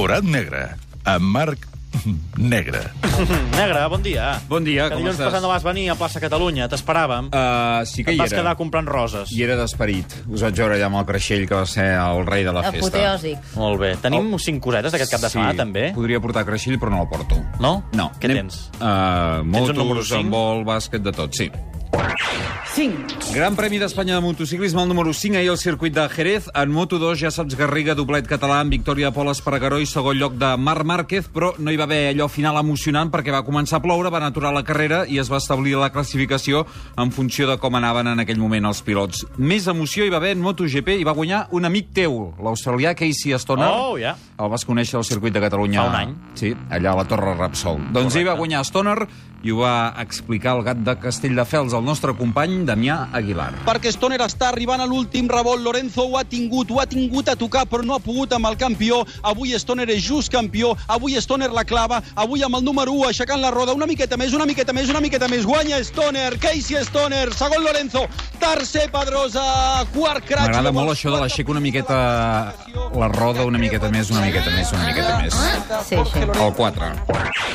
Forat negre, amb Marc Negre. Negre, bon dia. Bon dia, que com dilluns estàs? passat no vas venir a plaça Catalunya, t'esperàvem. Uh, sí que Et hi vas era. quedar comprant roses. I era d'esperit. Us vaig veure allà amb el creixell, que va ser el rei de la festa. Apoteòsic. Molt bé. Tenim Oh. cinc cosetes d'aquest cap de setmana, també? podria portar creixell, però no el porto. No? No. Què Anem- tens? Uh, motos, número cinc? handbol, bàsquet, de tot, sí. 5. Gran Premi d'Espanya de motociclisme, el número 5, ahir al circuit de Jerez. En Moto2, ja saps, Garriga, doblet català, amb victòria de Pol Espargaró i segon lloc de Marc Márquez, però no hi va haver allò final emocionant perquè va començar a ploure, van aturar la carrera i es va establir la classificació en funció de com anaven en aquell moment els pilots. Més emoció hi va haver en MotoGP i va guanyar un amic teu, l'australià Casey Stoner. Oh, ja. El vas conèixer al circuit de Catalunya... Fa un any. Sí, allà a la Torre Repsol. Doncs hi va guanyar Stoner i ho va explicar el gat de Castelldefels, el nostre company Damià Aguilar. perquè Stoner està arribant a l'últim revolt. Lorenzo ho ha tingut, ho ha tingut a tocar, però no ha pogut amb el campió. Avui Stoner és just campió, avui Stoner la clava, avui amb el número 1 aixecant la roda, una miqueta més, una miqueta més, una miqueta més. Guanya Stoner, Casey Stoner, segon Lorenzo, tercer Pedrosa, quart Cratch. M'agrada molt això de l'aixec una miqueta la roda, una miqueta més, una miqueta més, una miqueta més. Sí, sí. El 4.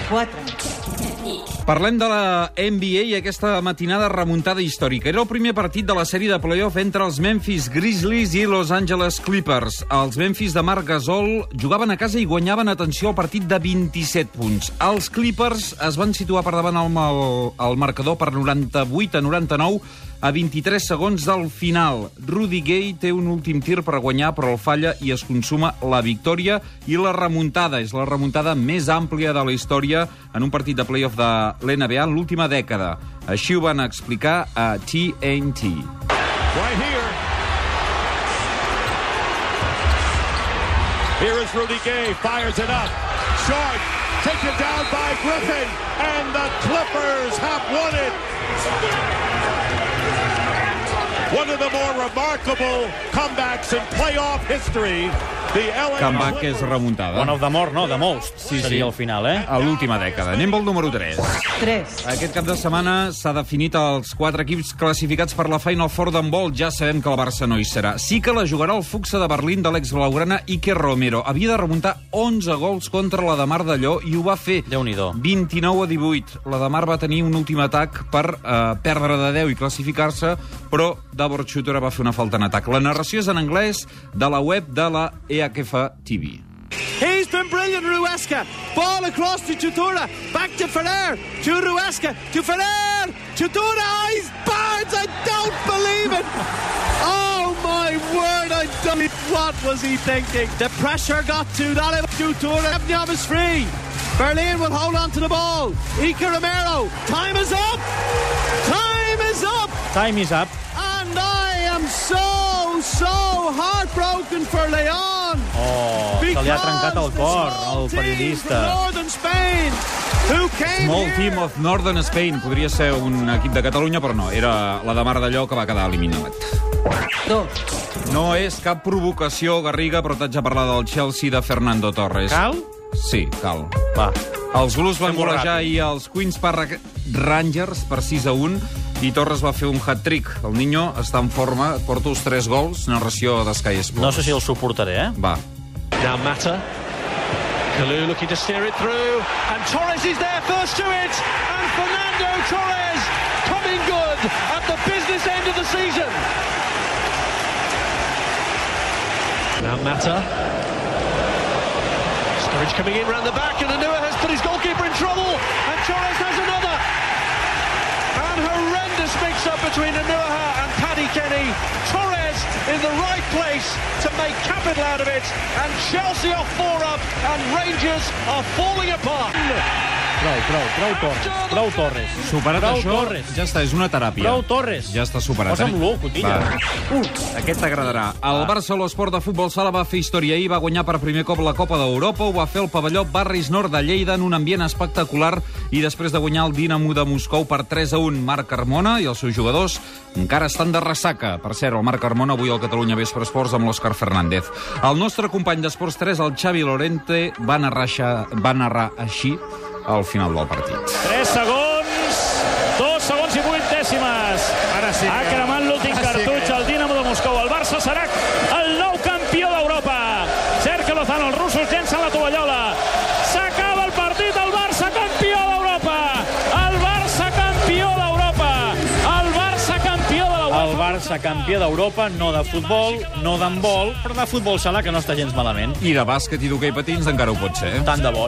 4. Parlem de la NBA i aquesta matinada remuntada històrica. Era el primer partit de la sèrie de playoff entre els Memphis Grizzlies i Los Angeles Clippers. Els Memphis de Marc Gasol jugaven a casa i guanyaven, atenció, el partit de 27 punts. Els Clippers es van situar per davant el, el, el marcador per 98 a 99 a 23 segons del final. Rudy Gay té un últim tir per guanyar, però el falla i es consuma la victòria i la remuntada. És la remuntada més àmplia de la història en un partit de playoff de l'NBA en l'última dècada. Així ho van explicar a TNT. Right here. Here is Rudy Gay, fires it up. Short, taken down by Griffin, and the Clippers have won it. One of the more remarkable comebacks in playoff history. Comeback és remuntada. One of the more, no? The most. Sí, Seria sí. el final, eh? A l'última dècada. Anem pel número 3. 3. Aquest cap de setmana s'ha definit els quatre equips classificats per la Final Four d'handbol. Ja sabem que el Barça no hi serà. Sí que la jugarà el Fuxa de Berlín de l'ex-blaugrana Iker Romero. Havia de remuntar 11 gols contra la de Mar d'Allò i ho va fer. Déu-n'hi-do. 29 a 18. La de Mar va tenir un últim atac per eh, perdre de 10 i classificar-se, però Davor Schutter va fer una falta en atac. La narració és en anglès de la web de la EHF TV. He's been brilliant, Rueska. Ball across to Chutura. Back to Ferrer. To Rueska. To Ferrer. Chutura. He's Barnes. I don't believe it. Oh, my word. I don't. What was he thinking? The pressure got to that. Chutura. Evnyam is free. Berlin will hold on to the ball. Ika Romero. Time is up. Time is up. Time is up. So, heartbroken for Leon. Oh, se li ha trencat el cor, al periodista. Northern Spain, who came Small. Team of Northern Spain. Podria ser un equip de Catalunya, però no. Era la de Mar d'Allò que va quedar eliminat. 2. No és cap provocació, Garriga, però t'haig de parlar del Chelsea de Fernando Torres. Cal? Sí, cal. Va. Els Blues van golejar ahir els Queens Park Rangers per 6 a 1 i Torres va fer un hat-trick. El Niño està en forma, porta els 3 gols, narració de Sky Sports. No sé si el suportaré, eh? Va. Now Mata. Kalu looking to steer it through. And Torres is there first to it. And Fernando Torres coming good at the business end of the season. Now Mata. Coming in round the back. And Anua has put his goalkeeper in trouble. And Torres has another. And horrendous mix-up between Anuaha and Paddy Kenny. Torres in the right place to make capital out of it. And Chelsea are four up. And Rangers are falling apart. Prou, prou, prou Torres. Prou Torres. Superat Prou això, Torres. ja està, és una teràpia. Prou Torres. Ja està superat. Posa'm eh? l'u, cotilla. Va. Aquest t'agradarà. El Barça l'Esport de Futbol Sala va fer història ahir, va guanyar per primer cop la Copa d'Europa, ho va fer el pavelló Barris Nord de Lleida en un ambient espectacular i després de guanyar el Dinamo de Moscou per 3 a 1. Marc Carmona i els seus jugadors encara estan de ressaca. Per cert, el Marc Carmona avui al Catalunya Vespre Esports amb l'Òscar Fernández. El nostre company d'Esports 3, el Xavi Lorente, va narrar, va narrar així al final del partit. 3 segons, 2 segons i 8 dècimes. Ara sí. Ha cremat l'últim cartutx al sí. Dinamo de Moscou. El Barça serà el nou campió d'Europa. Sergio Lozano, els russos llencen la tovallola. S'acaba el partit, el Barça campió d'Europa. El Barça campió d'Europa. El Barça campió de l'Europa. El Barça campió d'Europa, no de futbol, no d'handbol, però de futbol sala que no està gens malament. I de bàsquet i d'hoquei patins encara ho pot ser. Eh? Tant de bo.